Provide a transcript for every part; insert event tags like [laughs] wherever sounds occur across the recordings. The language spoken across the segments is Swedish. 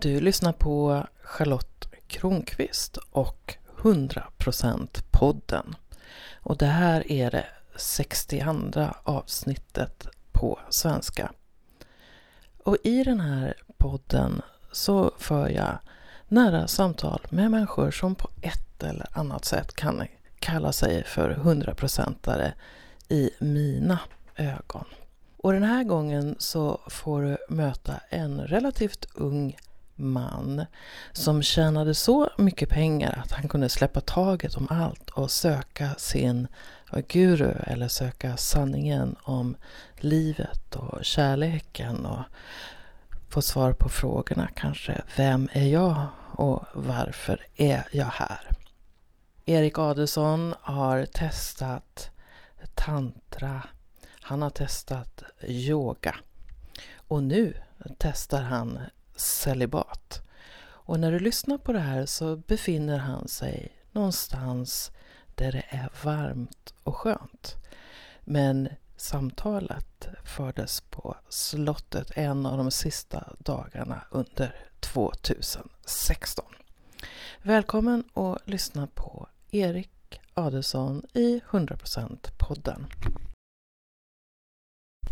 Du lyssnar på Charlotte Kronqvist och 100% podden. Och det här är det 62 avsnittet på svenska. Och i den här podden så för jag nära samtal med människor som på ett eller annat sätt kan kalla sig för hundraprocentare i mina ögon. Och den här gången så får du möta en relativt ung man som tjänade så mycket pengar att han kunde släppa taget om allt och söka sin guru eller söka sanningen om livet och kärleken och få svar på frågorna kanske. Vem är jag och varför är jag här? Erik Adelsson har testat tantra. Han har testat yoga. Och nu testar han celibat. Och när du lyssnar på det här så befinner han sig någonstans där det är varmt och skönt. Men samtalet fördes på slottet en av de sista dagarna under 2016. Välkommen att lyssna på Erik Adelsson i 100% podden.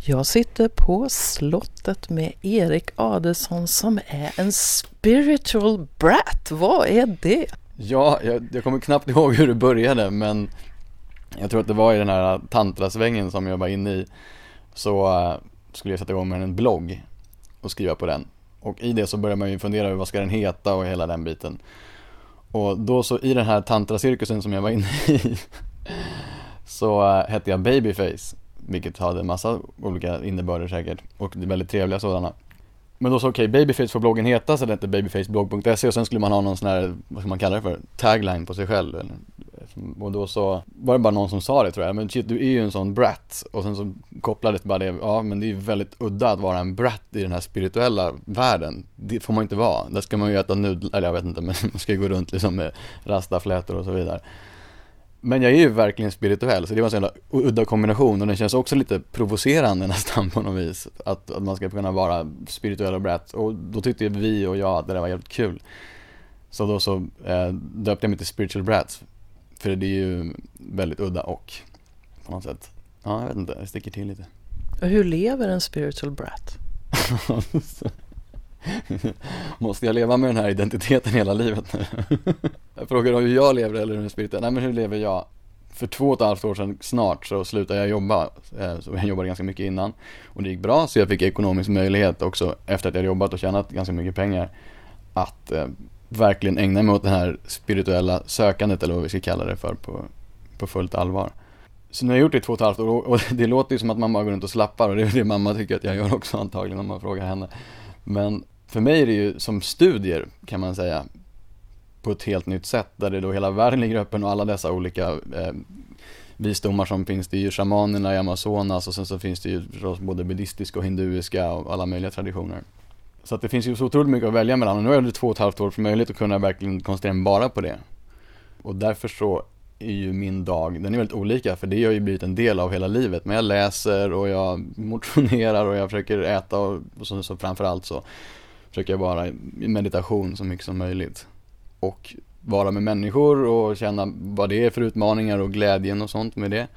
Jag sitter på slottet med Erik Adelsson som är en spiritual brat. Vad är det? Ja, jag, jag kommer knappt ihåg hur det började men jag tror att det var i den här tantrasvängen som jag var inne i så uh, skulle jag sätta igång med en blogg och skriva på den. Och i det så började man ju fundera över vad ska den heta och hela den biten. Och då så i den här tantracirkusen som jag var inne i [laughs] så uh, hette jag Babyface vilket hade massa olika innebörder säkert och väldigt trevliga sådana. Men då så okej, okay, Babyface får bloggen heta så det hette babyfaceblogg.se och sen skulle man ha någon sån här, vad ska man kalla det för, tagline på sig själv. Och då så var det bara någon som sa det tror jag, men shit du är ju en sån brat. Och sen så kopplades bara det, ja men det är ju väldigt udda att vara en brat i den här spirituella världen. Det får man inte vara. Där ska man ju äta nudlar, eller jag vet inte, men [laughs] man ska ju gå runt liksom med rastaflätor och så vidare. Men jag är ju verkligen spirituell, så det var en sån jävla udda kombination och den känns också lite provocerande [laughs] nästan på något vis. Att, att man ska kunna vara spirituell och brett. Och då tyckte vi och jag att det där var jävligt kul. Så då så eh, döpte jag mig till Spiritual Brats. För det är ju väldigt udda och på något sätt, ja jag vet inte, det sticker till lite. Och hur lever en spiritual brat? [laughs] [laughs] Måste jag leva med den här identiteten hela livet nu? [laughs] jag frågar hur jag lever eller hur spirituell, nej men hur lever jag? För två och ett halvt år sedan snart så slutade jag jobba, eh, så jag jobbade ganska mycket innan och det gick bra så jag fick ekonomisk möjlighet också efter att jag jobbat och tjänat ganska mycket pengar att eh, verkligen ägna mig åt det här spirituella sökandet eller vad vi ska kalla det för på, på fullt allvar. Så nu har jag gjort det i två och ett halvt år och [laughs] det låter ju som att man bara går runt och slappar och det är det mamma tycker att jag gör också antagligen om man frågar henne. Men för mig är det ju som studier kan man säga på ett helt nytt sätt där det då hela världen ligger öppen och alla dessa olika eh, visdomar som finns. Det är ju shamanerna i Amazonas och sen så finns det ju både buddhistiska och hinduiska och alla möjliga traditioner. Så att det finns ju så otroligt mycket att välja mellan och nu har jag två och ett halvt år för möjlighet att kunna verkligen koncentrera mig bara på det. Och därför så är ju min dag, den är väldigt olika för det har ju blivit en del av hela livet. Men jag läser och jag motionerar och jag försöker äta och, och så, så framförallt så försöker jag vara i meditation så mycket som möjligt. Och vara med människor och känna vad det är för utmaningar och glädjen och sånt med det.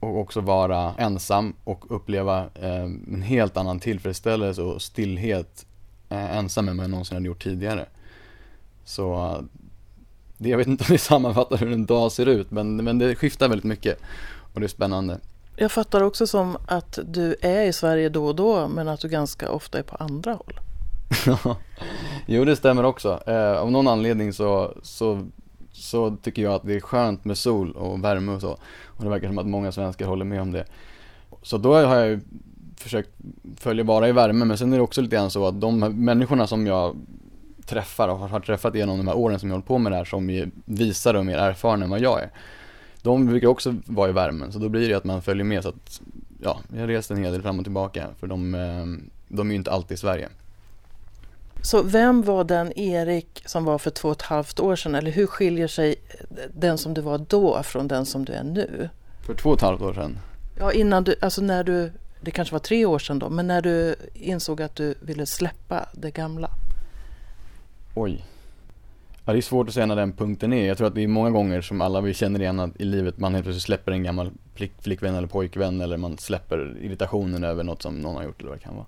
Och också vara ensam och uppleva eh, en helt annan tillfredsställelse och stillhet eh, ensam än vad jag någonsin hade gjort tidigare. Så det, jag vet inte om det [laughs] sammanfattar hur en dag ser ut men, men det skiftar väldigt mycket och det är spännande. Jag fattar också som att du är i Sverige då och då men att du ganska ofta är på andra håll. [laughs] jo det stämmer också. Eh, av någon anledning så, så, så tycker jag att det är skönt med sol och värme och så. Och det verkar som att många svenskar håller med om det. Så då har jag ju försökt följa bara i värme men sen är det också lite grann så att de människorna som jag träffar och har träffat genom de här åren som jag hållit på med det här som är visare och mer erfarna än vad jag är. De brukar också vara i värmen så då blir det att man följer med så att ja, jag har rest en hel del fram och tillbaka för de, eh, de är ju inte alltid i Sverige. Så vem var den Erik som var för två och ett halvt år sedan eller hur skiljer sig den som du var då från den som du är nu? För två och ett halvt år sedan? Ja, innan du, alltså när du, det kanske var tre år sedan då, men när du insåg att du ville släppa det gamla? Oj. Ja, det är svårt att säga när den punkten är. Jag tror att det är många gånger som alla vi känner igen att i livet man helt plötsligt släpper en gammal flick, flickvän eller pojkvän eller man släpper irritationen över något som någon har gjort eller vad det kan vara.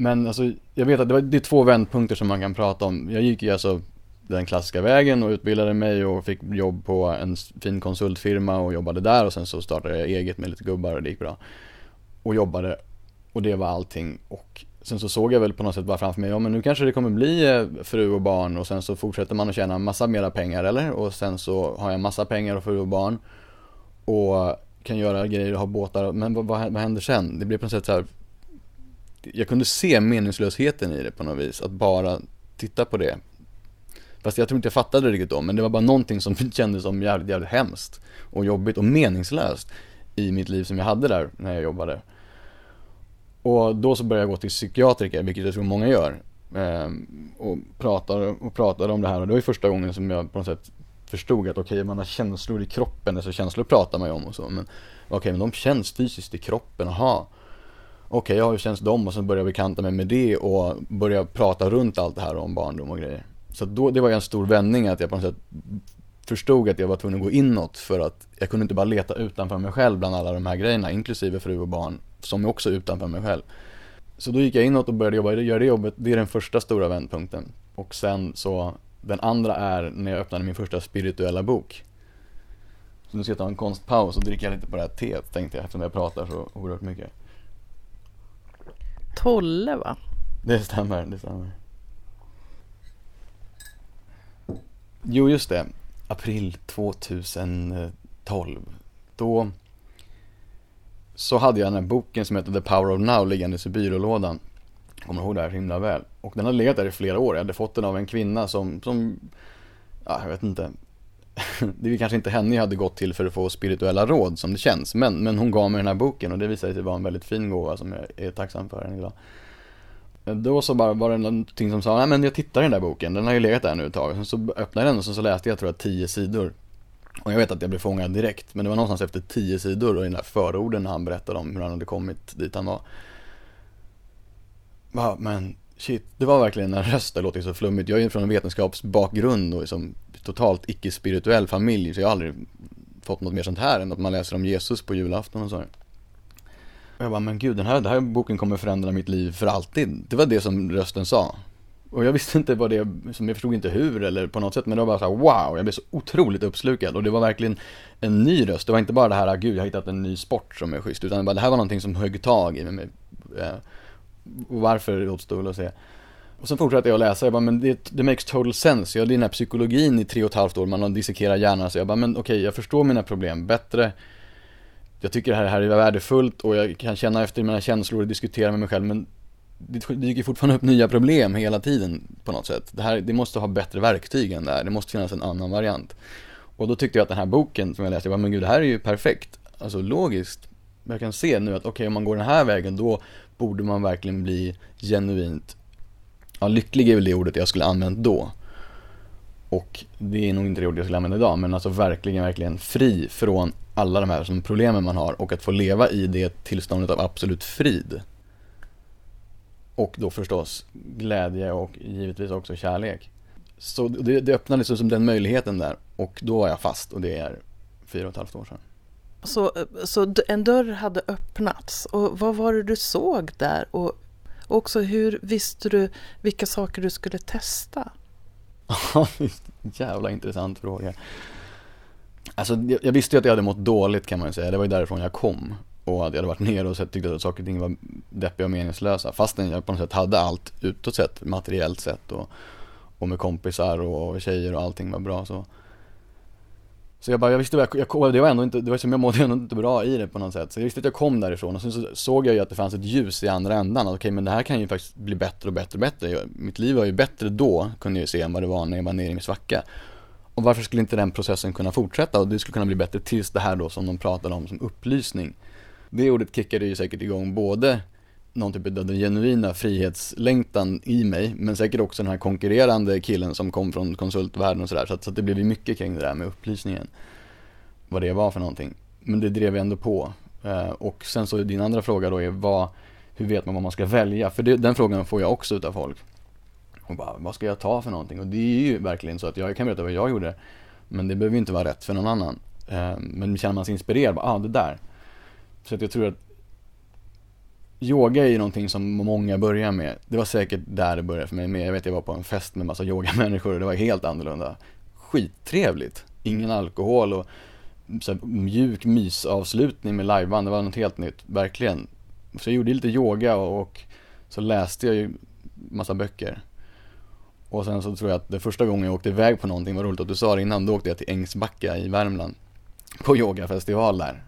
Men alltså, jag vet att det, var, det är två vändpunkter som man kan prata om. Jag gick ju alltså den klassiska vägen och utbildade mig och fick jobb på en fin konsultfirma och jobbade där och sen så startade jag eget med lite gubbar och det gick bra. Och jobbade och det var allting och sen så såg jag väl på något sätt bara framför mig, ja men nu kanske det kommer bli eh, fru och barn och sen så fortsätter man att tjäna massa mera pengar eller? Och sen så har jag massa pengar och fru och barn och kan göra grejer och ha båtar, men vad, vad, händer sen? Det blir på något sätt så här, jag kunde se meningslösheten i det på något vis, att bara titta på det. Fast jag tror inte jag fattade det riktigt då, men det var bara någonting som [laughs] kändes som jävligt, jävligt hemskt och jobbigt och meningslöst i mitt liv som jag hade där när jag jobbade. Och då så började jag gå till psykiatriker, vilket jag tror många gör. Ehm, och pratade och pratade om det här och det var ju första gången som jag på något sätt förstod att okej, okay, man har känslor i kroppen, alltså känslor pratar man ju om och så, men okej, okay, men de känns fysiskt i kroppen, jaha. Okej, okay, ja, hur känns de? Och sen började jag bekanta mig med det och börja prata runt allt det här om barndom och grejer. Så då, det var ju en stor vändning att jag på något sätt förstod att jag var tvungen att gå inåt för att jag kunde inte bara leta utanför mig själv bland alla de här grejerna, inklusive fru och barn, som är också utanför mig själv. Så då gick jag inåt och började jobba, göra det jobbet, det är den första stora vändpunkten. Och sen så, den andra är när jag öppnade min första spirituella bok. Så nu ska jag ta en konstpaus och dricka lite på det här teet tänkte jag eftersom jag pratar så oerhört mycket. Tolle va? Det stämmer, det stämmer. Jo, just det. April 2012. Då så hade jag den här boken som heter The Power of Now liggandes i byrålådan. Jag kommer ihåg det här himla väl. Och den har legat där i flera år. Jag hade fått den av en kvinna som, som ja, jag vet inte. [laughs] Det är kanske inte henne jag hade gått till för att få spirituella råd som det känns. Men, men hon gav mig den här boken och det visade sig vara en väldigt fin gåva som jag är tacksam för än idag. Då så bara var det någonting som sa, nej men jag tittar i den där boken, den har ju legat där nu ett tag. Sen så öppnade jag den och så läste jag tror jag tio sidor. Och jag vet att jag blev fångad direkt, men det var någonstans efter tio sidor och i den där förorden när han berättade om hur han hade kommit dit han var. Va, men shit, det var verkligen en röst, det låter så flummigt. Jag är ju från en vetenskapsbakgrund och liksom totalt icke-spirituell familj, så jag har aldrig fått något mer sånt här än att man läser om Jesus på julafton och så. Och jag bara, men gud den här, den här boken kommer förändra mitt liv för alltid. Det var det som rösten sa. Och jag visste inte vad det, som jag förstod inte hur eller på något sätt, men det var bara så här, wow, jag blev så otroligt uppslukad. Och det var verkligen en ny röst, det var inte bara det här, ah, gud jag har hittat en ny sport som är schysst, utan det här var någonting som högg tag i mig. Eh, och varför det återstod att se. Och sen fortsatte jag att läsa, jag bara, men det, det makes total sense. Ja, det är den här psykologin i tre och ett halvt år, man har dissekerat hjärnan, så jag bara, men okej, okay, jag förstår mina problem bättre jag tycker det här, här är värdefullt och jag kan känna efter mina känslor och diskutera med mig själv men det dyker fortfarande upp nya problem hela tiden på något sätt. Det, här, det måste ha bättre verktyg än det här, det måste finnas en annan variant. Och då tyckte jag att den här boken som jag läste, jag bara, men gud det här är ju perfekt. Alltså logiskt. Men Jag kan se nu att okej okay, om man går den här vägen då borde man verkligen bli genuint, ja lycklig är väl det ordet jag skulle använt då. Och det är nog inte det ordet jag skulle använda idag, men alltså verkligen, verkligen fri från alla de här som problemen man har och att få leva i det tillståndet av absolut frid. Och då förstås glädje och givetvis också kärlek. Så det, det öppnade liksom som den möjligheten där och då var jag fast och det är fyra och ett halvt år sedan. Så, så en dörr hade öppnats och vad var det du såg där och också hur visste du vilka saker du skulle testa? [laughs] Jävla intressant fråga. Alltså jag visste ju att jag hade mått dåligt kan man ju säga, det var ju därifrån jag kom. Och att jag hade varit nere och sett, tyckte att saker och ting var deppiga och meningslösa. Fastän jag på något sätt hade allt utåt sett, materiellt sett och, och med kompisar och tjejer och allting var bra så. Så jag bara, jag visste, jag, jag, det var ändå inte, det var som jag mådde ändå inte bra i det på något sätt. Så jag visste att jag kom därifrån och sen så såg jag ju att det fanns ett ljus i andra ändan. Okej okay, men det här kan ju faktiskt bli bättre och bättre och bättre. Mitt liv var ju bättre då, kunde jag ju se, än vad det var när jag var nere i min svacka. Och varför skulle inte den processen kunna fortsätta och det skulle kunna bli bättre tills det här då som de pratade om som upplysning. Det ordet kickade ju säkert igång både någon typ av den genuina frihetslängtan i mig, men säkert också den här konkurrerande killen som kom från konsultvärlden och sådär. Så, att, så att det blev ju mycket kring det där med upplysningen. Vad det var för någonting. Men det drev jag ändå på. Eh, och sen så din andra fråga då är vad, hur vet man vad man ska välja? För det, den frågan får jag också utav folk. Och bara, vad ska jag ta för någonting? Och det är ju verkligen så att jag kan berätta vad jag gjorde. Men det behöver ju inte vara rätt för någon annan. Eh, men känner man sig inspirerad, bara, ah det där. Så att jag tror att Yoga är ju någonting som många börjar med. Det var säkert där det började för mig med. Jag vet jag var på en fest med massa yogamänniskor och det var helt annorlunda. Skittrevligt. Ingen alkohol och så här, mjuk mysavslutning med liveband. Det var något helt nytt, verkligen. Så jag gjorde lite yoga och, och så läste jag ju massa böcker. Och sen så tror jag att det första gången jag åkte iväg på någonting, var roligt att du sa det innan, då åkte jag till Ängsbacka i Värmland. På yogafestival där.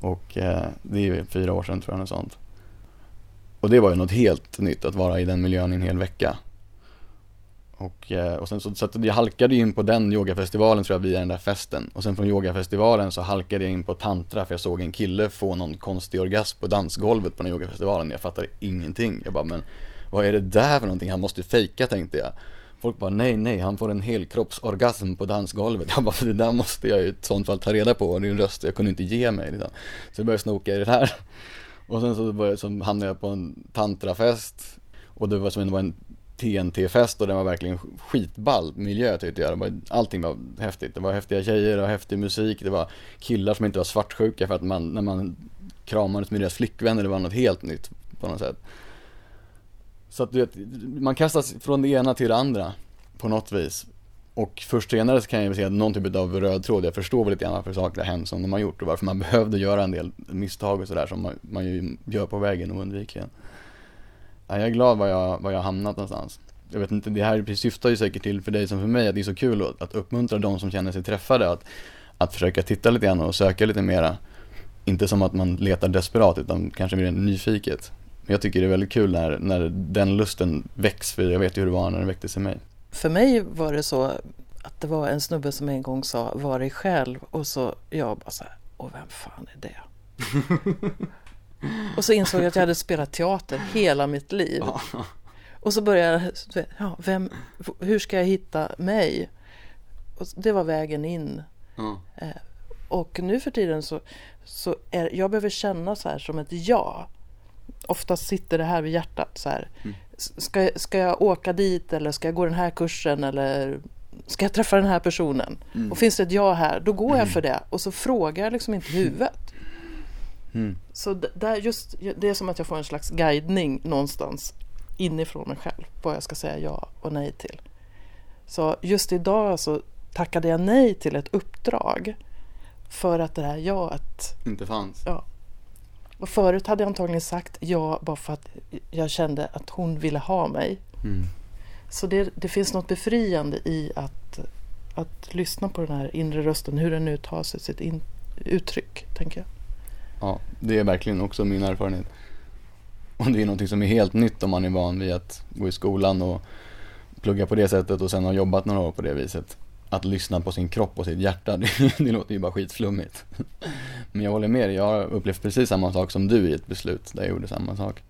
Och eh, det är ju fyra år sedan tror jag, något sånt. Och det var ju något helt nytt att vara i den miljön i en hel vecka. Och, eh, och sen så, så att jag halkade in på den yogafestivalen tror jag via den där festen. Och sen från yogafestivalen så halkade jag in på tantra för jag såg en kille få någon konstig orgasm på dansgolvet på den yogafestivalen. Jag fattade ingenting. Jag bara, men vad är det där för någonting? Han måste fejka tänkte jag. Folk bara, nej, nej, han får en helkroppsorgasm på dansgolvet. Jag bara, det där måste jag i sånt fall ta reda på. Och det är en röst jag kunde inte ge mig. Liksom. Så jag började snoka i det här. Och sen så, började, så hamnade jag på en tantrafest. Och det var som det var en TNT-fest och den var verkligen skitball miljö tyckte jag. Var, allting var häftigt. Det var häftiga tjejer och häftig musik. Det var killar som inte var svartsjuka för att man, när man kramades med deras flickvänner, det var något helt nytt på något sätt. Så att du vet, man kastas från det ena till det andra på något vis. Och först senare så kan jag säga att någon typ av röd tråd, jag förstår väl lite grann varför saker har hänt som de har gjort och varför man [laughs] behövde göra en del misstag och sådär som man, man ju gör på vägen oundvikligen. Ja, jag är glad var jag, var jag hamnat någonstans. Jag vet inte, det här syftar ju säkert till för dig som för mig att det är så kul att, att uppmuntra de som känner sig träffade att, att försöka titta lite grann och söka lite mera. Inte som att man letar desperat utan kanske mer nyfiket. Men jag tycker det är väldigt kul när, när den lusten väcks, för jag vet ju hur det var när den väcktes i mig. För mig var det så att det var en snubbe som en gång sa var dig själv och så jag bara så här, och vem fan är det? [laughs] och så insåg jag att jag hade spelat teater hela mitt liv. Och så började jag, ja, vem, hur ska jag hitta mig? Och det var vägen in. Mm. Och nu för tiden så, så är jag behöver känna så här som ett ja oftast sitter det här vid hjärtat. Så här. Mm. Ska, ska jag åka dit eller ska jag gå den här kursen eller ska jag träffa den här personen? Mm. Och finns det ett ja här, då går jag mm. för det. Och så frågar jag liksom inte huvudet. Mm. Så där just, det är som att jag får en slags guidning någonstans inifrån mig själv. Vad jag ska säga ja och nej till. Så just idag så tackade jag nej till ett uppdrag. För att det här jaet inte fanns. Ja, och förut hade jag antagligen sagt ja bara för att jag kände att hon ville ha mig. Mm. Så det, det, finns något befriande i att, att lyssna på den här inre rösten, hur den nu tar sig sitt in, uttryck, tänker jag. Ja, det är verkligen också min erfarenhet. Och det är någonting som är helt nytt om man är van vid att gå i skolan och plugga på det sättet och sen har jobbat några år på det viset att lyssna på sin kropp och sitt hjärta, det, [laughs] det låter ju bara skitflummigt. Men jag håller med dig, jag har upplevt precis samma sak som du i ett beslut där jag gjorde samma sak.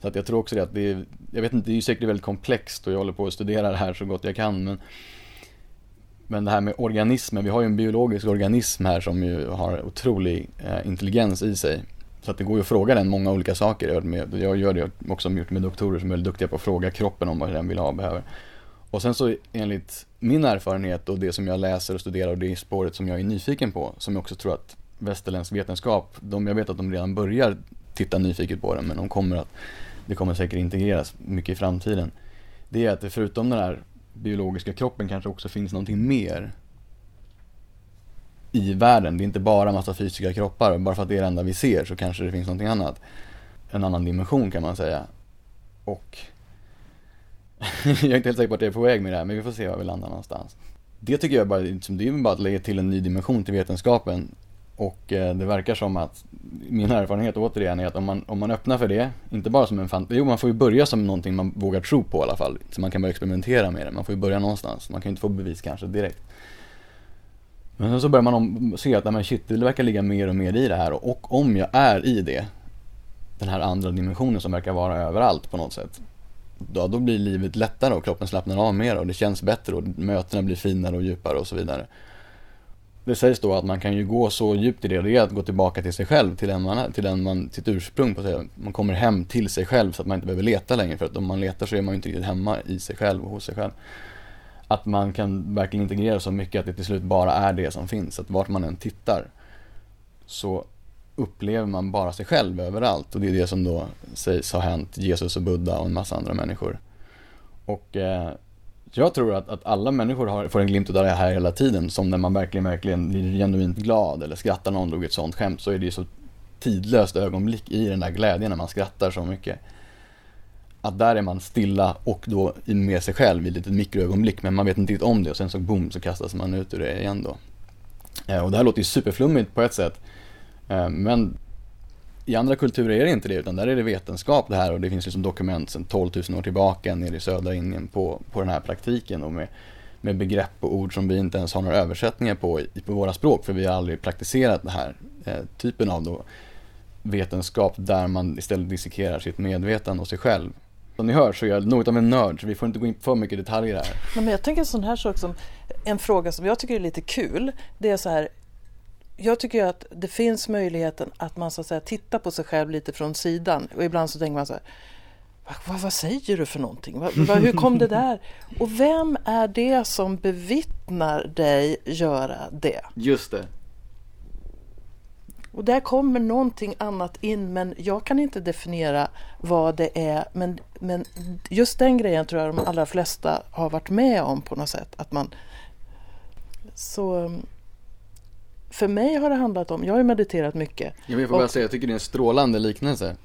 Så att jag tror också det att det är, jag vet inte, det är ju säkert väldigt komplext och jag håller på att studera det här så gott jag kan men men det här med organismer, vi har ju en biologisk organism här som ju har otrolig eh, intelligens i sig. Så att det går ju att fråga den många olika saker. Jag gör det också gjort med doktorer som är väldigt duktiga på att fråga kroppen om vad den vill ha och behöver. Och sen så enligt min erfarenhet och det som jag läser och studerar och det spåret som jag är nyfiken på, som jag också tror att västerländsk vetenskap, de, jag vet att de redan börjar titta nyfiket på det, men de kommer att, det kommer säkert integreras mycket i framtiden. Det är att det förutom den här biologiska kroppen kanske också finns någonting mer i världen. Det är inte bara massa fysiska kroppar bara för att det är det enda vi ser så kanske det finns någonting annat. En annan dimension kan man säga. Och [laughs] jag är inte helt säker på att jag är på väg med det här, men vi får se var vi landar någonstans. Det tycker jag bara, det är bara att lägga till en ny dimension till vetenskapen. Och eh, det verkar som att, min erfarenhet återigen är att om man, om man öppnar för det, inte bara som en fantasi, jo man får ju börja som någonting man vågar tro på i alla fall. Så man kan börja experimentera med det, man får ju börja någonstans. Man kan ju inte få bevis kanske direkt. Men sen så börjar man om, se att, men shit, det verkar ligga mer och mer i det här och om jag är i det, den här andra dimensionen som verkar vara överallt på något sätt, då, då blir livet lättare och kroppen slappnar av mer och det känns bättre och mötena blir finare och djupare och så vidare det sägs då att man kan ju gå så djupt i det, det är att gå tillbaka till sig själv, till den man till den man, sitt ursprung på sig. Man kommer hem till sig själv så att man inte behöver leta längre för att om man letar så är man ju inte riktigt hemma i sig själv och hos sig själv. Att man kan verkligen integrera så mycket att det till slut bara är det som finns, att vart man än tittar så upplever man bara sig själv överallt och det är det som då sägs ha hänt Jesus och Buddha och en massa andra människor. Och eh, jag tror att, att alla människor har, får en glimt av det här hela tiden, som när man verkligen, verkligen blir genuint glad eller skrattar någon drog ett sånt skämt så är det ju så tidlöst ögonblick i den där glädjen när man skrattar så mycket. Att där är man stilla och då med sig själv i ett litet mikroögonblick men man vet inte riktigt om det och sen så boom så kastas man ut ur det igen då. Eh, och det här låter ju superflummigt på ett sätt eh, men i andra kulturer är det inte det, utan där är det vetenskap det här och det finns liksom dokument sedan 12 000 år tillbaka nere i södra Indien på, på den här praktiken och med, med begrepp och ord som vi inte ens har några översättningar på i, på våra språk för vi har aldrig praktiserat den här eh, typen av då vetenskap där man istället dissekerar sitt medvetande och sig själv. Som ni hör så är jag något av en nörd så vi får inte gå in på för mycket detaljer här. Men jag tänker en sån här sak som en fråga som jag tycker är lite kul. Det är så här jag tycker att det finns möjligheten att man så att säga tittar på sig själv lite från sidan och ibland så tänker man så här vad, vad säger du för någonting? Vad, vad, hur kom det där? [laughs] Och vem är det som bevittnar dig göra det? Just det. Och där kommer någonting annat in men jag kan inte definiera vad det är. Men, men just den grejen tror jag de allra flesta har varit med om på något sätt. Att man... Så för mig har det handlat om, jag har ju mediterat mycket. Jag får bara säga, jag tycker det är en strålande liknelse.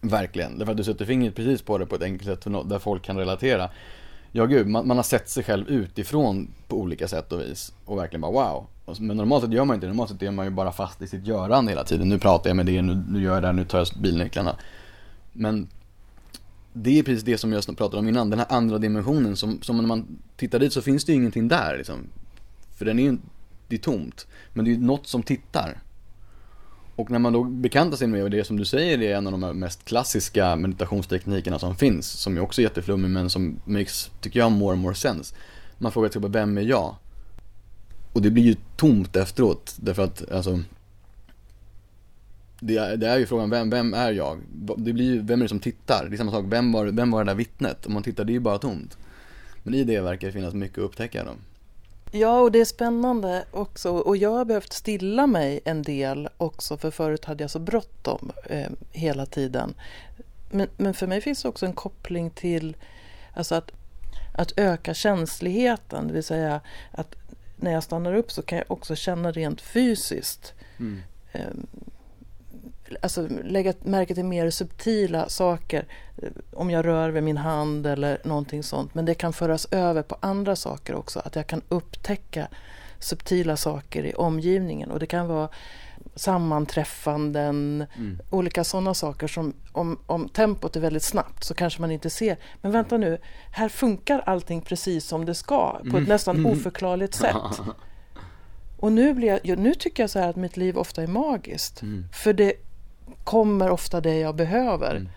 Verkligen, därför att du sätter fingret precis på det på ett enkelt sätt där folk kan relatera. Ja gud, man, man, har sett sig själv utifrån på olika sätt och vis och verkligen bara wow. Men normalt sett gör man inte det, normalt sett är man ju bara fast i sitt görande hela tiden. Nu pratar jag med det, nu, nu gör jag det här, nu tar jag bilnycklarna. Men det är precis det som jag pratade om innan, den här andra dimensionen som, som när man tittar dit så finns det ju ingenting där liksom. För den är ju det är tomt. Men det är ju något som tittar. Och när man då bekantar sig med det som du säger är en av de mest klassiska meditationsteknikerna som finns, som ju också är jätteflummig men som makes, tycker jag, more and more sense. Man frågar sig vem är jag? Och det blir ju tomt efteråt, därför att alltså det är, det är ju frågan, vem, vem är jag? Det blir ju, vem är det som tittar? Det är samma sak, vem var, vem var det där vittnet? Om man tittar, det är ju bara tomt. Men i det verkar det finnas mycket att upptäcka då. Ja, och det är spännande också. Och jag har behövt stilla mig en del också, för förut hade jag så bråttom eh, hela tiden. Men, men för mig finns det också en koppling till alltså att, att öka känsligheten, det vill säga att när jag stannar upp så kan jag också känna rent fysiskt. Mm. Eh, alltså lägga märke till mer subtila saker eh, om jag rör vid min hand eller någonting sånt. Men det kan föras över på andra saker också. Att jag kan upptäcka subtila saker i omgivningen och det kan vara sammanträffanden, mm. olika sådana saker som om, om tempot är väldigt snabbt så kanske man inte ser. Men vänta nu, här funkar allting precis som det ska på ett mm. nästan mm. oförklarligt sätt. [laughs] Och nu, blir jag, nu tycker jag så här att mitt liv ofta är magiskt. Mm. För det kommer ofta det jag behöver. Mm.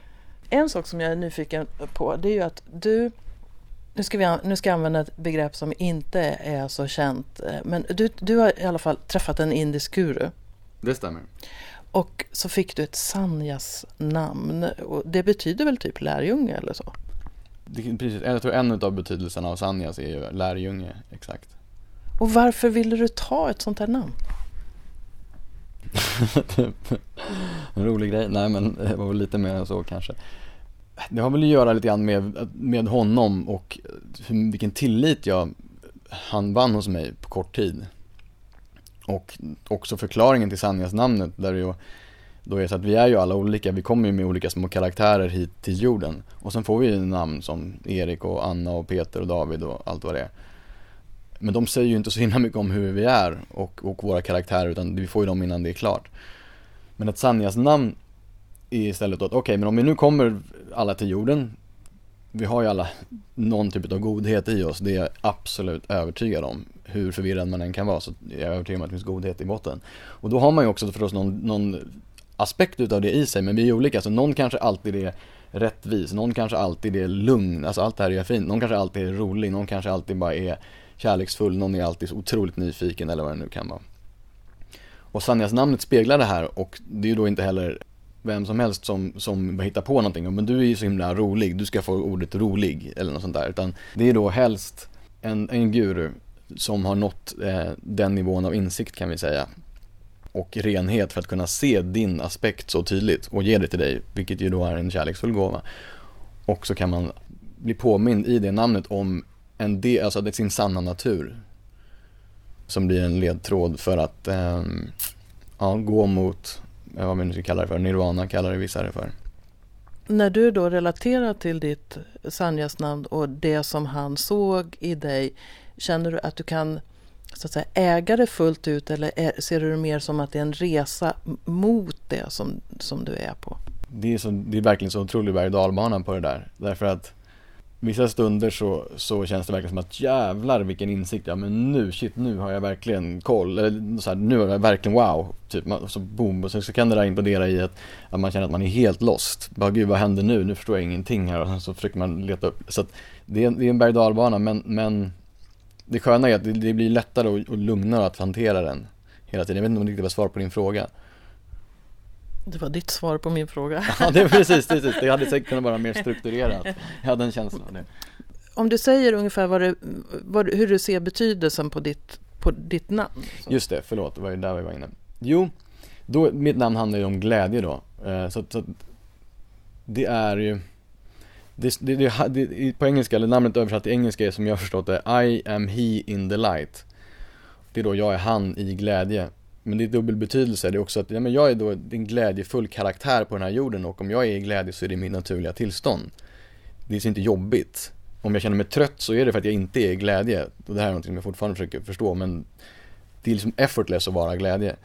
En sak som jag är nyfiken på det är ju att du nu ska, vi, nu ska jag använda ett begrepp som inte är så känt. Eh, men du, du har i alla fall träffat en indisk guru. Det stämmer. Och så fick du ett Sanjas namn. Och det betyder väl typ lärjunge eller så? Det, precis, jag tror en av betydelserna av Sanjas är ju lärjunge, exakt. Och varför ville du ta ett sånt här namn? [laughs] typ. En rolig grej, nej men det var väl lite mer än så kanske. Det har väl att göra lite grann med, med honom och hur, vilken tillit jag, han vann hos mig på kort tid. Och också förklaringen till sanningsnamnet namnet där det ju då är det så att vi är ju alla olika, vi kommer ju med olika små karaktärer hit till jorden. Och sen får vi ju namn som Erik och Anna och Peter och David och allt vad det är. Men de säger ju inte så himla mycket om hur vi är och, och våra karaktärer utan vi får ju dem innan det är klart. Men ett Sanjas namn är istället att, okej okay, men om vi nu kommer alla till jorden, vi har ju alla någon typ av godhet i oss, det är jag absolut övertygad om. Hur förvirrad man än kan vara så är jag övertygad om att det finns godhet i botten. Och då har man ju också förstås någon, någon aspekt utav det i sig, men vi är olika, så någon kanske alltid är rättvis, någon kanske alltid är lugn, alltså allt det här är fint, någon kanske alltid är rolig, någon kanske alltid bara är kärleksfull, någon är alltid så otroligt nyfiken eller vad det nu kan vara. Och Sanjas namnet speglar det här och det är ju då inte heller vem som helst som, som hittar på någonting, men du är ju så himla rolig, du ska få ordet rolig eller något sånt där. Utan det är då helst en, en guru som har nått eh, den nivån av insikt kan vi säga. Och renhet för att kunna se din aspekt så tydligt och ge det till dig, vilket ju då är en kärleksfull gåva. Och så kan man bli påmind i det namnet om en del, alltså det är sin sanna natur. Som blir en ledtråd för att eh, ja, gå mot vad vi nu ska kalla det för, nirvana kallar det vissa det för. När du då relaterar till ditt Sanjas namn och det som han såg i dig, känner du att du kan så att säga, äga det fullt ut eller är, ser du det mer som att det är en resa mot det som, som du är på? Det är, så, det är verkligen så otrolig berg och på det där. Därför att vissa stunder så, så känns det verkligen som att jävlar vilken insikt, ja men nu, shit nu har jag verkligen koll, eller så här, nu är jag verkligen wow, typ, så boom, och så, så kan det där implodera i att, att man känner att man är helt lost, bara gud vad händer nu, nu förstår jag ingenting här. Och sen så försöker man leta upp, så att det är, det är en berg och men, men det sköna är att det, det blir lättare och, och lugnare att hantera den hela tiden, jag vet inte om det riktigt var svar på din fråga det var ditt svar på min fråga. Ja, det är precis, precis. Det hade säkert kunnat vara mer strukturerat. Jag hade en känsla av det. Om du säger ungefär vad du, vad, hur du ser betydelsen på ditt, på ditt namn. Just det, förlåt, det var ju där vi var inne. Jo, då, mitt namn handlar ju om glädje då. Eh, så, så det är ju det, det, det, det, på engelska, eller namnet översatt till engelska är som jag har förstått det I am he in the light. Det är då jag är han i glädje. Men det är dubbel betydelse, det är också att ja, men jag är då en glädjefull karaktär på den här jorden och om jag är i glädje så är det mitt naturliga tillstånd. Det är inte jobbigt. Om jag känner mig trött så är det för att jag inte är i glädje. Och det här är något som jag fortfarande försöker förstå men det är liksom effortless att vara glädje.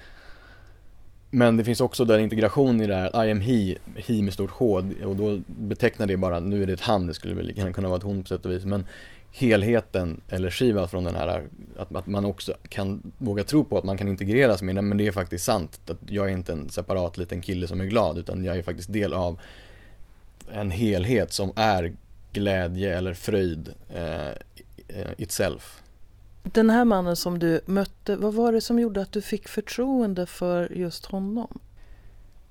Men det finns också den integration i det här, I am he, he med stort H och då betecknar det bara, nu är det ett han, det skulle väl lika kunna vara ett hon på sätt och vis. Men helheten eller Shiva från den här, att, att man också kan våga tro på att man kan integreras med den, men det är faktiskt sant. Att jag är inte en separat liten kille som är glad, utan jag är faktiskt del av en helhet som är glädje eller fröjd eh, itself. Den här mannen som du mötte, vad var det som gjorde att du fick förtroende för just honom?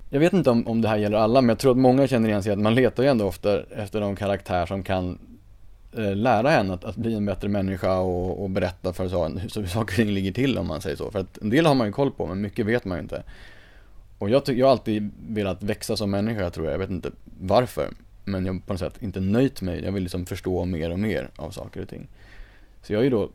Jag vet inte om, om det här gäller alla, men jag tror att många känner igen sig att man letar ju ändå ofta efter någon karaktär som kan Eh, Eh, lära henne att, att, bli en bättre människa och, och berätta för så, hur saker och ting ligger till om man säger så. För att en del har man ju koll på men mycket vet man ju inte. Och jag, jag har alltid velat växa som människa tror jag, jag vet inte varför. Men jag har på något sätt inte nöjt mig, jag vill liksom förstå mer och mer av saker och ting. Så jag är ju då,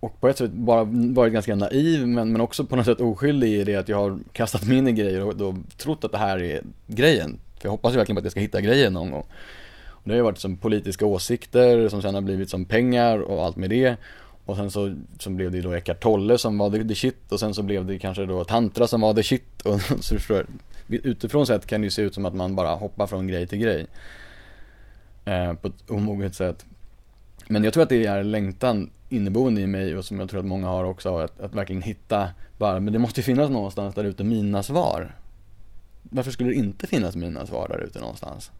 och på ett sätt bara varit ganska naiv men, men också på något sätt oskyldig i det att jag har kastat mig in i grejer och då trott att det här är grejen. För jag hoppas ju verkligen på att jag ska hitta grejen någon gång. Det har ju varit som politiska åsikter som sen har blivit som pengar och allt med det. Och sen så, så blev det då Eckart Tolle som var the, the shit och sen så blev det kanske då tantra som var the shit och [laughs] så förstår Utifrån sett kan det ju se ut som att man bara hoppar från grej till grej. Eh, på ett omoget sätt. Men jag tror att det är längtan inneboende i mig och som jag tror att många har också, att, att verkligen hitta bara, men det måste ju finnas någonstans där ute mina svar. Varför skulle det inte finnas mina svar där ute någonstans?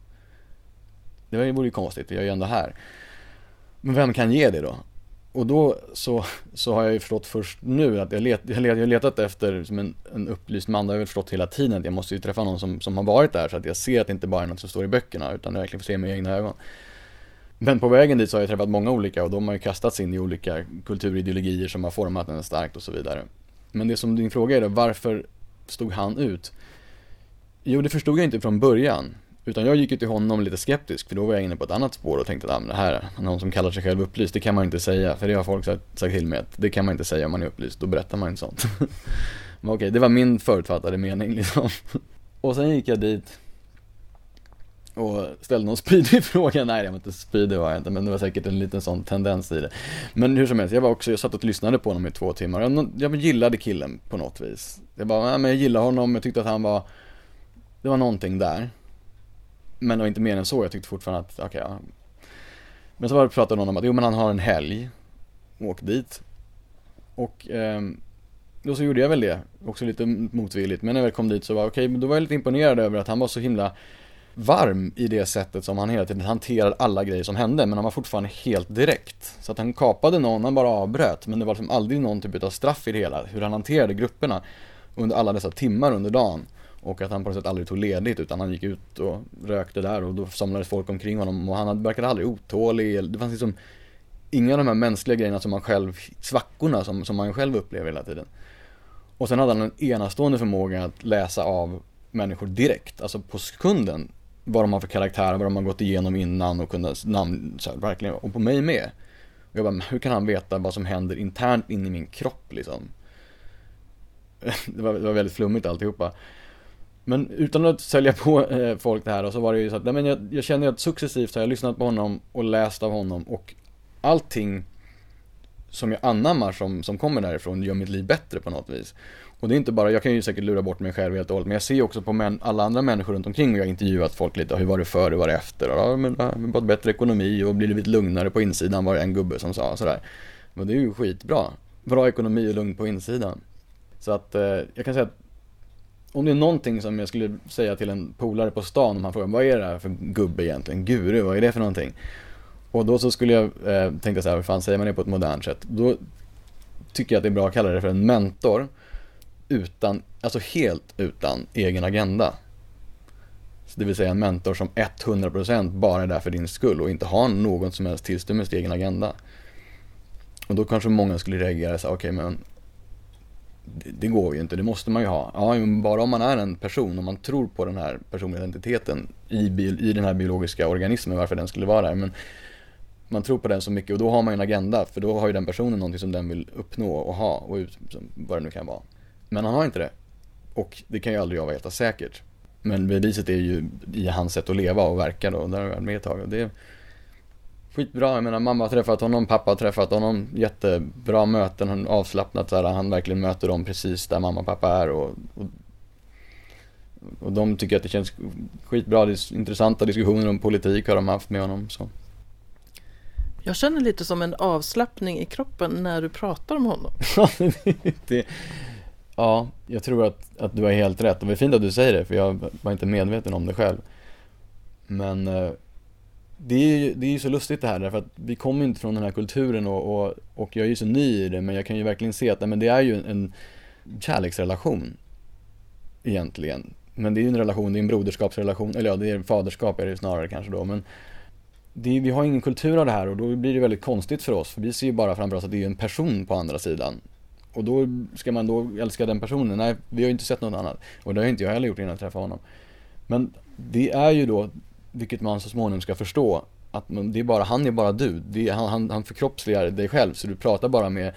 Det vore ju konstigt, jag är ju ändå här. Men vem kan ge det då? Och då så, så har jag ju förstått först nu att jag, let, jag, let, jag har letat efter som en, en upplyst man, det har jag förstått hela tiden att jag måste ju träffa någon som, som har varit där så att jag ser att det inte bara är något som står i böckerna utan jag verkligen får se med egna ögon. Men på vägen dit så har jag träffat många olika och de har ju kastats in i olika kulturideologier som har format en starkt och så vidare. Men det som din fråga är då, varför stod han ut? Jo, det förstod jag inte från början. Utan jag gick ju till honom lite skeptisk för då var jag inne på ett annat spår och tänkte att ah, men det här, någon som kallar sig själv upplyst, det kan man inte säga. För det har folk sagt, sagt till mig att det kan man inte säga om man är upplyst, då berättar man inte sånt. [laughs] men okej, det var min förutfattade mening liksom. och sen gick jag dit och ställde någon spydig [laughs] fråga, nej jag var inte spydig var jag inte, men det var säkert en liten sån tendens i det. Men hur som helst, jag var också, jag satt och lyssnade på honom i två timmar, jag, jag gillade killen på något vis. Jag bara, nej men jag gillade honom, jag tyckte att han var, det var någonting där. Men det var inte mer än så, jag tyckte fortfarande att, okej okay, ja. Men så var det pratade någon om att, jo men han har en helg, åk dit. Och eh, då så gjorde jag väl det, också lite motvilligt. Men när jag väl kom dit så var okej, okay, då var jag lite imponerad över att han var så himla varm i det sättet som han hela tiden hanterade alla grejer som hände, men han var fortfarande helt direkt. Så att han kapade någon, han bara avbröt, men det var liksom aldrig någon typ av straff i det hela, hur han hanterade grupperna under alla dessa timmar under dagen. Och att han på något sätt aldrig tog ledigt utan han gick ut och rökte där och då samlades folk omkring honom och han verkade aldrig otålig. Det fanns liksom inga av de här mänskliga grejerna som man själv, svackorna som, som man själv upplever hela tiden. Och sen hade han en enastående förmåga att läsa av människor direkt, alltså på sekunden. Vad de har för karaktär, vad de har gått igenom innan och kunna namn, så här, verkligen, och på mig med. Och jag bara, hur kan han veta vad som händer internt in i min kropp liksom? [laughs] Det var, det var väldigt flummigt alltihopa. Men utan att sälja på eh, folk det här så var det ju så att, nej men jag, jag känner att successivt har jag lyssnat på honom och läst av honom och allting som jag anammar som, som kommer därifrån gör mitt liv bättre på något vis. Och det är inte bara, jag kan ju säkert lura bort mig själv helt och hållet, men jag ser också på män, alla andra människor runt omkring och jag har intervjuat folk lite, hur var det före, hur var det efter? Och, ja, men, ja, fått bättre ekonomi och blivit lite lugnare på insidan var det en gubbe som sa sådär. Men det är ju skitbra. Bra ekonomi och lugn på insidan. Så att eh, jag kan säga att om det är någonting som jag skulle säga till en polare på stan om han frågar vad är det här för gubbe egentligen? Guru, vad är det för någonting? Och då så skulle jag eh, tänka så här, hur fan säger man det på ett modernt sätt? Då tycker jag att det är bra att kalla det för en mentor utan, alltså helt utan egen agenda. Så det vill säga en mentor som 100% bara är där för din skull och inte har någon som helst tillstymmelse till egen agenda. Och då kanske många skulle reagera så okej okay, men det, det, går ju inte, det måste man ju ha. Ja, men bara om man är en person, om man tror på den här personliga identiteten i, i den här biologiska organismen, varför den skulle vara där. Men man tror på den så mycket och då har man ju en agenda, för då har ju den personen någonting som den vill uppnå och ha, och ut, vad det nu kan vara. Men han har inte det. Och det kan ju aldrig jag veta säkert. Men beviset är ju i hans sätt att leva och verka då, där har jag varit med ett tag. Och det är skitbra, jag menar mamma har träffat honom, pappa har träffat honom, jättebra möten, avslappnat så här, han verkligen möter dem precis där mamma och pappa är och, och, och de tycker att det känns skitbra, det är intressanta diskussioner om politik har de haft med honom. Så. Jag känner lite som en avslappning i kroppen när du pratar om honom. [laughs] det, Ja, jag tror att, att du har helt rätt. Och det är fint att du säger det, för jag var inte medveten om det själv. Men eh, det är ju det är så lustigt det här, därför att vi kommer inte från den här kulturen och, och, och jag är ju så ny i det, men jag kan ju verkligen se att nej, men det är ju en kärleksrelation egentligen. Men det är ju en relation, det är en broderskapsrelation, eller ja, det är en faderskap är det snarare kanske då, men det, vi har ingen kultur av det här och då blir det väldigt konstigt för oss, för vi ser ju bara framför oss att det är en person på andra sidan och då ska man då älska den personen? Nej, vi har ju inte sett något annat. Och det har inte jag heller gjort innan jag träffade honom. Men det är ju då, vilket man så småningom ska förstå, att det är bara, han är bara du. Det är, han, han, han förkroppsligar dig själv, så du pratar bara med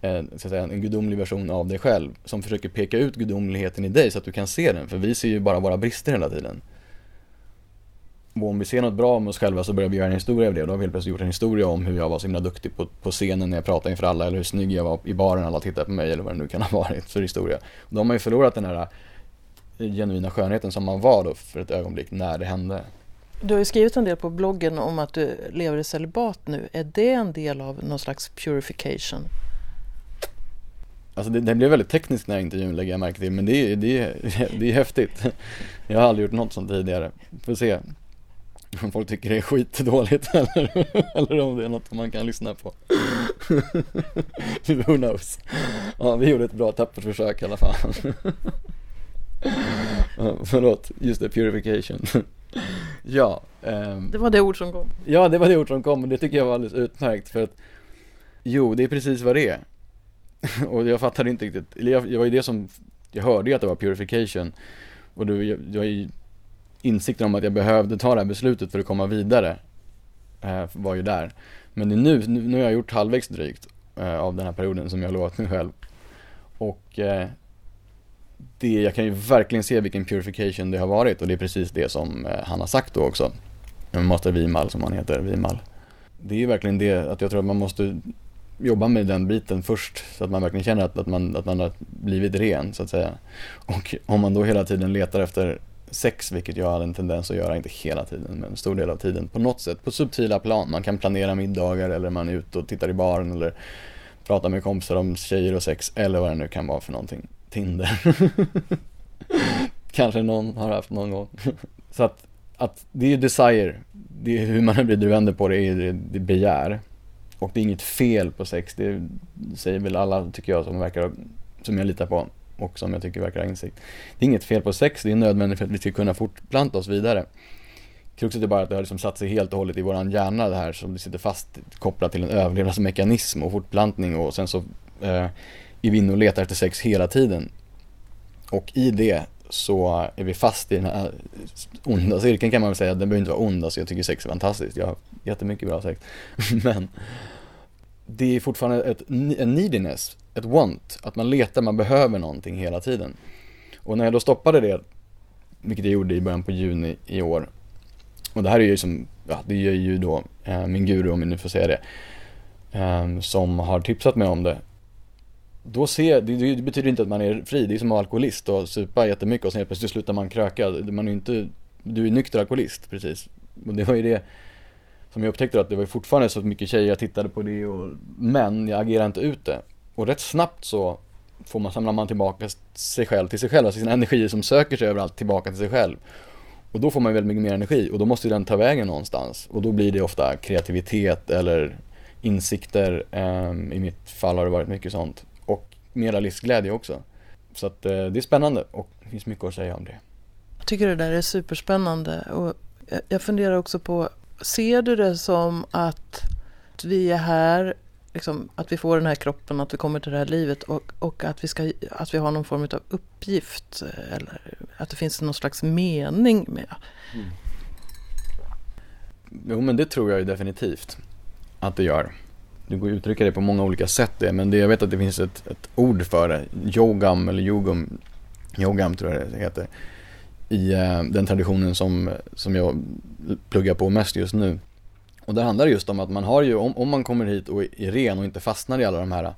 eh, så att säga, en gudomlig version av dig själv som försöker peka ut gudomligheten i dig så att du kan se den, för vi ser ju bara våra brister hela tiden. Och om vi ser något bra om oss själva så börjar vi göra en historia av det. Och då har vi helt plötsligt gjort en historia om hur jag var så himla duktig på, på scenen när jag pratade inför alla. Eller hur snygg jag var i baren när alla tittade på mig eller vad det nu kan ha varit för historia. Och då har man ju förlorat den här eh, genuina skönheten som man var då för ett ögonblick när det hände. Du har ju skrivit en del på bloggen om att du lever i celibat nu. Är det en del av någon slags purification? Alltså det, det blev väldigt tekniskt den här intervjun lägger jag märke till, men det är, det, är, [laughs] det är häftigt. [laughs] Jag har aldrig gjort något sånt tidigare. Får se om folk tycker det är skitdåligt [laughs] eller, eller om det är något man kan lyssna på. Who knows? Ja, vi gjorde ett bra tappert försök i alla fall. förlåt, just det, purification. [laughs] ja. Um, det var det ord som kom. Ja, det var det ord som kom, men det tycker jag var alldeles utmärkt för att Jo, det är precis vad det är. [laughs] och jag fattade inte riktigt, eller jag, jag var ju det som, jag hörde ju att det var purification. Och då, jag, jag insikten om att jag behövde ta det här beslutet för att komma vidare eh, var ju där. Men nu, nu har jag gjort halvvägs drygt eh, av den här perioden som jag lovat mig själv. Och eh, det, jag kan ju verkligen se vilken purification det har varit och det är precis det som eh, han har sagt då också. Master Vimal som han heter, Vimal. Det är ju verkligen det att jag tror att man måste jobba med den biten först så att man verkligen känner att, att, man, att man har blivit ren så att säga. Och om man då hela tiden letar efter sex, vilket jag hade en tendens att göra, inte hela tiden, men en stor del av tiden på något sätt, på subtila plan. Man kan planera middagar eller man är ute och tittar i baren eller pratar med kompisar om tjejer och sex eller vad det nu kan vara för någonting. Tinder. Kanske någon har haft någon gång. Så att att det är ju desire, det är hur man vrider och vänder på det, är det, det begär. Och det är inget fel på sex, det säger väl alla tycker jag som verkar, som jag litar på och som jag tycker verkar ha insikt. Det är inget fel på sex, det är nödvändigt för att vi ska kunna fortplanta oss vidare. Kruxet är bara att det har liksom satt sig helt och hållet i våran hjärna det här som det sitter fast kopplat till en överlevnadsmekanism och fortplantning och sen så eh, är vi inne och letar efter sex hela tiden. Och i det så är vi fast i den här onda cirkeln kan man väl säga. Den behöver inte vara ond, alltså jag tycker sex är fantastiskt. Jag har jättemycket bra sex. [laughs] Men det är fortfarande ett, en neediness, ett want. Att man letar, man behöver någonting hela tiden. Och när jag då stoppade det, vilket jag gjorde i början på juni i år. Och det här är ju som, ja det är ju då eh, min guru om jag nu får säga det. Eh, som har tipsat mig om det då ser, det, det, betyder inte att man är fri, det är som alkoholist och supa jättemycket och sen helt plötsligt slutar man kröka. Man är inte, du är nykter alkoholist precis. Och det var ju det som jag upptäckte att det var fortfarande så mycket tjejer jag tittade på det och, men jag agerade inte ut det. Och rätt snabbt så får man, samlar man tillbaka sig själv till sig själv, alltså sina energier som söker sig överallt tillbaka till sig själv. Och då får man väldigt mycket mer energi och då måste den ta vägen någonstans. Och då blir det ofta kreativitet eller insikter, ehm, i mitt fall har det varit mycket sånt mera livsglädje också. Så att eh, det är spännande och det finns mycket att säga om det. Jag tycker det där är superspännande och jag funderar också på, ser du det som att vi är här, liksom, att vi får den här kroppen, att vi kommer till det här livet och, och att, vi ska, att vi har någon form av uppgift eller att det finns någon slags mening med? Mm. Jo men det tror jag ju definitivt att det gör. Det går att uttrycka det på många olika sätt det, men det, jag vet att det finns ett, ett ord för det. Yogam eller yogum, yogam tror jag det heter. I eh, den traditionen som, som jag pluggar på mest just nu. Och där handlar det just om att man har ju, om, om man kommer hit och är ren och inte fastnar i alla de här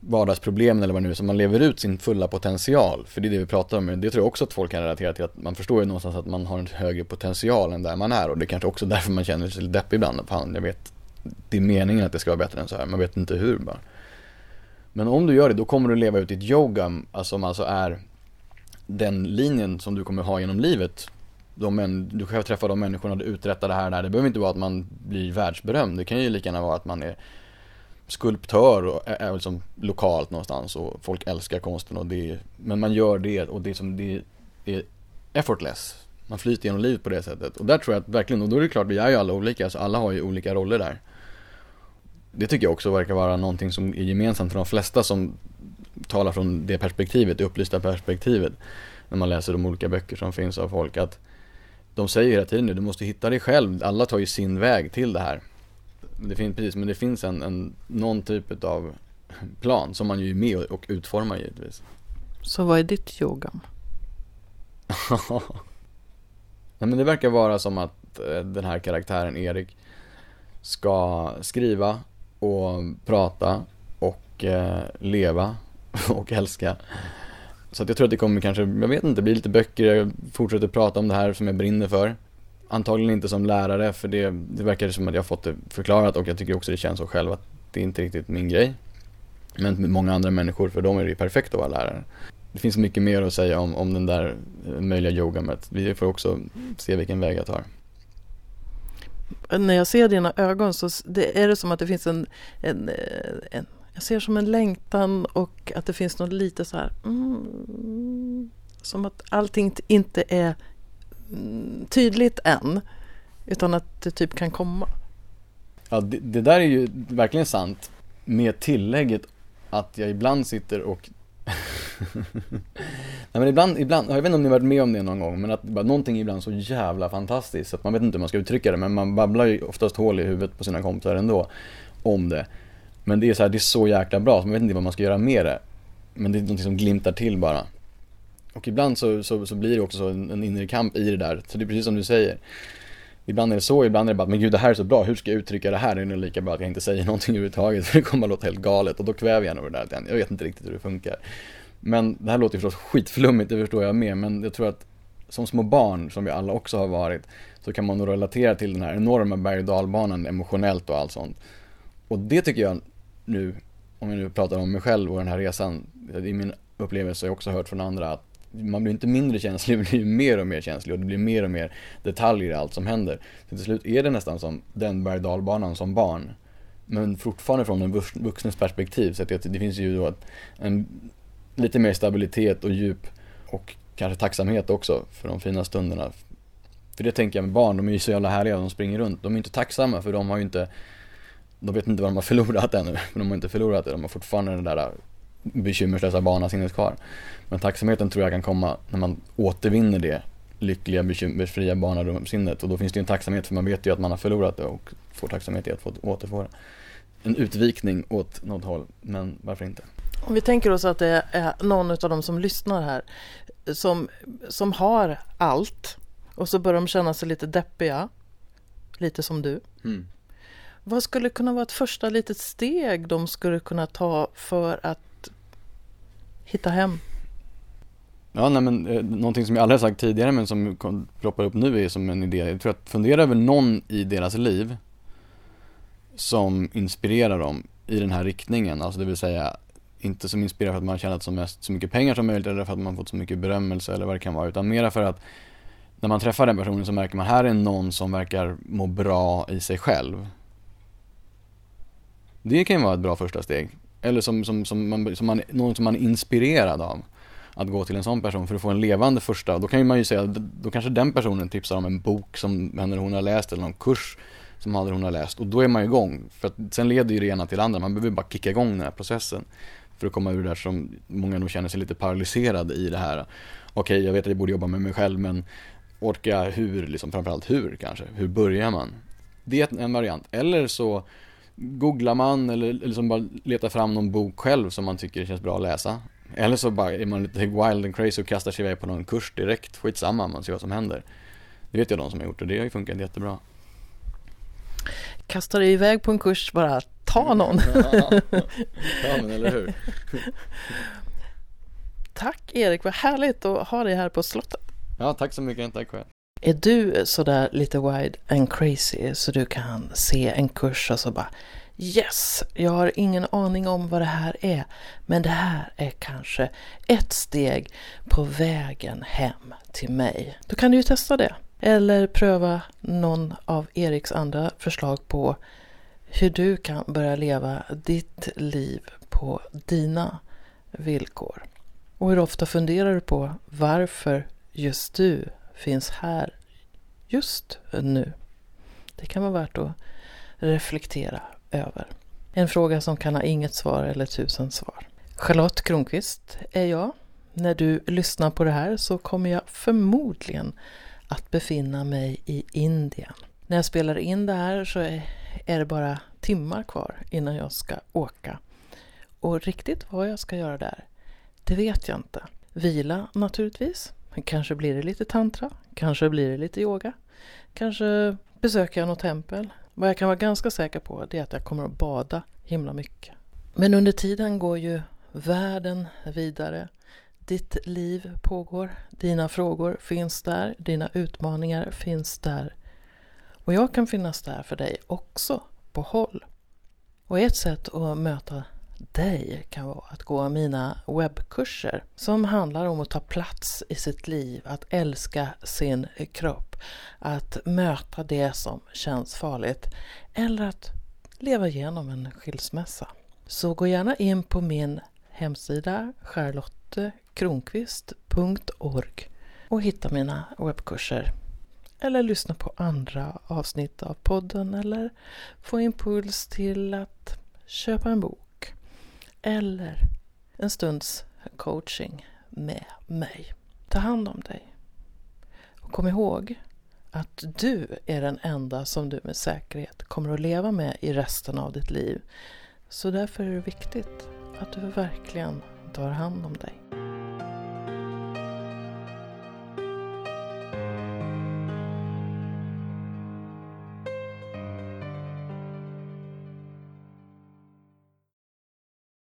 vardagsproblemen eller vad det nu är, så man lever ut sin fulla potential. För det är det vi pratar om. Det tror jag också att folk kan relatera till, att man förstår ju någonstans att man har en högre potential än där man är. Och det är kanske också därför man känner sig lite deppig ibland. Fan, jag vet det är meningen att det ska vara bättre än så här, man vet inte hur bara. Men om du gör det, då kommer du leva ut ditt yoga, alltså som alltså är den linjen som du kommer ha genom livet. De män, du kan träffa de människorna, du uträttar det här och där. Det behöver inte vara att man blir världsberömd. Det kan ju lika gärna vara att man är skulptör och är liksom lokalt någonstans och folk älskar konsten och det Men man gör det och det är som det är effortless. Man flyter genom livet på det sättet. Och där tror jag att verkligen, och då är det klart, vi är ju alla olika, så alla har ju olika roller där. Det tycker jag också verkar vara någonting som är gemensamt för de flesta som talar från det perspektivet, det upplysta perspektivet. När man läser de olika böcker som finns av folk att de säger hela tiden nu, du måste hitta dig själv, alla tar ju sin väg till det här. Det finns, precis, men det finns en, en, någon typ av plan som man ju är med och utformar givetvis. Så vad är ditt yoga? [laughs] Nej men det verkar vara som att eh, den här karaktären Erik ska skriva och prata och eh, leva [laughs] och älska. Så att jag tror att det kommer kanske, jag vet inte, bli lite böcker, jag fortsätter prata om det här som jag brinner för. Antagligen inte som lärare för det, det verkar som att jag har fått det förklarat och jag tycker också det känns så själv att det är inte riktigt min grej. Men med många andra människor, för dem är det ju perfekt att vara lärare det finns mycket mer att säga om, om den där eh, möjliga yogamet. Vi får också se vilken väg jag tar. När jag ser dina ögon så det är det som att det finns en, en, eh, en jag ser som en längtan och att det finns något lite så här mm, som att allting inte är mm, tydligt än utan att det typ kan komma. Ja, det, det där är ju verkligen sant med tillägget att jag ibland sitter och Nej men ibland, ibland, jag vet inte om ni varit med om det någon gång, men att bara, någonting är ibland så jävla fantastiskt så att man vet inte hur man ska uttrycka det, men man babblar ju oftast hål i huvudet på sina kompisar ändå om det. Men det är så här, det är så jäkla bra, så man vet inte vad man ska göra med det. Men det är någonting som glimtar till bara. Och ibland så, så, så blir det också en, en inre kamp i det där, så det är precis som du säger. Ibland är det så, ibland är det bara, men gud det här är så bra, hur ska jag uttrycka det här? Det är nog lika bra att jag inte säger någonting [laughs] överhuvudtaget, för det kommer att låta helt galet och då kväver jag nog det där. Jag vet inte riktigt hur det funkar. Men det här låter ju förstås skitflummigt, det förstår jag med, men jag tror att som små barn, som vi alla också har varit, så kan man nog relatera till den här enorma berg och dalbanan emotionellt och allt sånt. Och det tycker jag nu, om jag nu pratar om mig själv och den här resan, i min upplevelse har jag också hört från andra att man blir inte mindre känslig, [laughs] man blir mer och mer känslig och det blir mer och mer detaljer i allt som händer. Så till slut är det nästan som den berg dalbanan som barn. Men fortfarande från en vuxnes perspektiv så att det, finns ju då en, lite mer stabilitet och djup och kanske tacksamhet också för de fina stunderna. För det tänker jag med barn, de är ju så jävla härliga, de springer runt. De är inte tacksamma för de har ju inte, de vet inte vad de har förlorat ännu. Men [laughs] de har inte förlorat det, de har fortfarande den där bekymmerslösa barnasinnet kvar. Men tacksamheten tror jag kan komma när man återvinner det lyckliga, bekymmersfria barnarumssinnet och då finns det ju en tacksamhet för man vet ju att man har förlorat det och får tacksamhet i att få återfå det. En utvikning åt något håll, men varför inte? Om vi tänker oss att det är någon av de som lyssnar här som, som har allt och så börjar de känna sig lite deppiga, lite som du. Mm. Vad skulle kunna vara ett första litet steg de skulle kunna ta för att hitta hem? Ja, nej, men eh, någonting som jag aldrig har sagt tidigare men som ploppar upp nu är som en idé. Jag tror att fundera över någon i deras liv som inspirerar dem i den här riktningen. Alltså det vill säga inte som inspirerar för att man har tjänat så, mest, så mycket pengar som möjligt eller för att man fått så mycket berömmelse eller vad det kan vara. Utan mera för att när man träffar den personen så märker man här är någon som verkar må bra i sig själv. Det kan ju vara ett bra första steg. Eller som, som, som, man, som man, någon som man är inspirerad av. Att gå till en sån person för att få en levande första, då kan ju man ju säga, då kanske den personen tipsar om en bok som han eller hon har läst eller någon kurs som han eller hon har läst och då är man ju igång. För att sen leder ju det ena till det andra, man behöver bara kicka igång den här processen. För att komma ur det där som många nog känner sig lite paralyserade i det här. Okej, okay, jag vet att jag borde jobba med mig själv men orkar jag hur, liksom framförallt hur kanske? Hur börjar man? Det är en variant. Eller så googlar man eller liksom bara letar fram någon bok själv som man tycker känns bra att läsa. Eller så bara är man lite wild and crazy och kastar sig iväg på någon kurs direkt. Skitsamma, man ser vad som händer. Det vet jag de som har gjort och det har ju funkat jättebra. Kastar dig iväg på en kurs bara, ta någon. [laughs] ja, men eller hur. Tack Erik, vad härligt att ha dig här på slottet. Ja, tack så mycket. Tack själv. Är du sådär lite wide and crazy så du kan se en kurs och så bara Yes, jag har ingen aning om vad det här är, men det här är kanske ett steg på vägen hem till mig. Då kan du ju testa det. Eller pröva någon av Eriks andra förslag på hur du kan börja leva ditt liv på dina villkor. Och hur ofta funderar du på varför just du finns här just nu? Det kan vara värt att reflektera över. En fråga som kan ha inget svar eller tusen svar. Charlotte Kronqvist är jag. När du lyssnar på det här så kommer jag förmodligen att befinna mig i Indien. När jag spelar in det här så är det bara timmar kvar innan jag ska åka. Och riktigt vad jag ska göra där, det vet jag inte. Vila naturligtvis. Kanske blir det lite tantra, kanske blir det lite yoga. Kanske besöker jag något tempel. Vad jag kan vara ganska säker på det är att jag kommer att bada himla mycket. Men under tiden går ju världen vidare. Ditt liv pågår, dina frågor finns där, dina utmaningar finns där. Och jag kan finnas där för dig också, på håll. Och ett sätt att möta dig kan vara att gå mina webbkurser som handlar om att ta plats i sitt liv, att älska sin kropp, att möta det som känns farligt eller att leva igenom en skilsmässa. Så gå gärna in på min hemsida charlottekronqvist.org och hitta mina webbkurser eller lyssna på andra avsnitt av podden eller få impuls till att köpa en bok eller en stunds coaching med mig. Ta hand om dig. Och kom ihåg att du är den enda som du med säkerhet kommer att leva med i resten av ditt liv. Så därför är det viktigt att du verkligen tar hand om dig.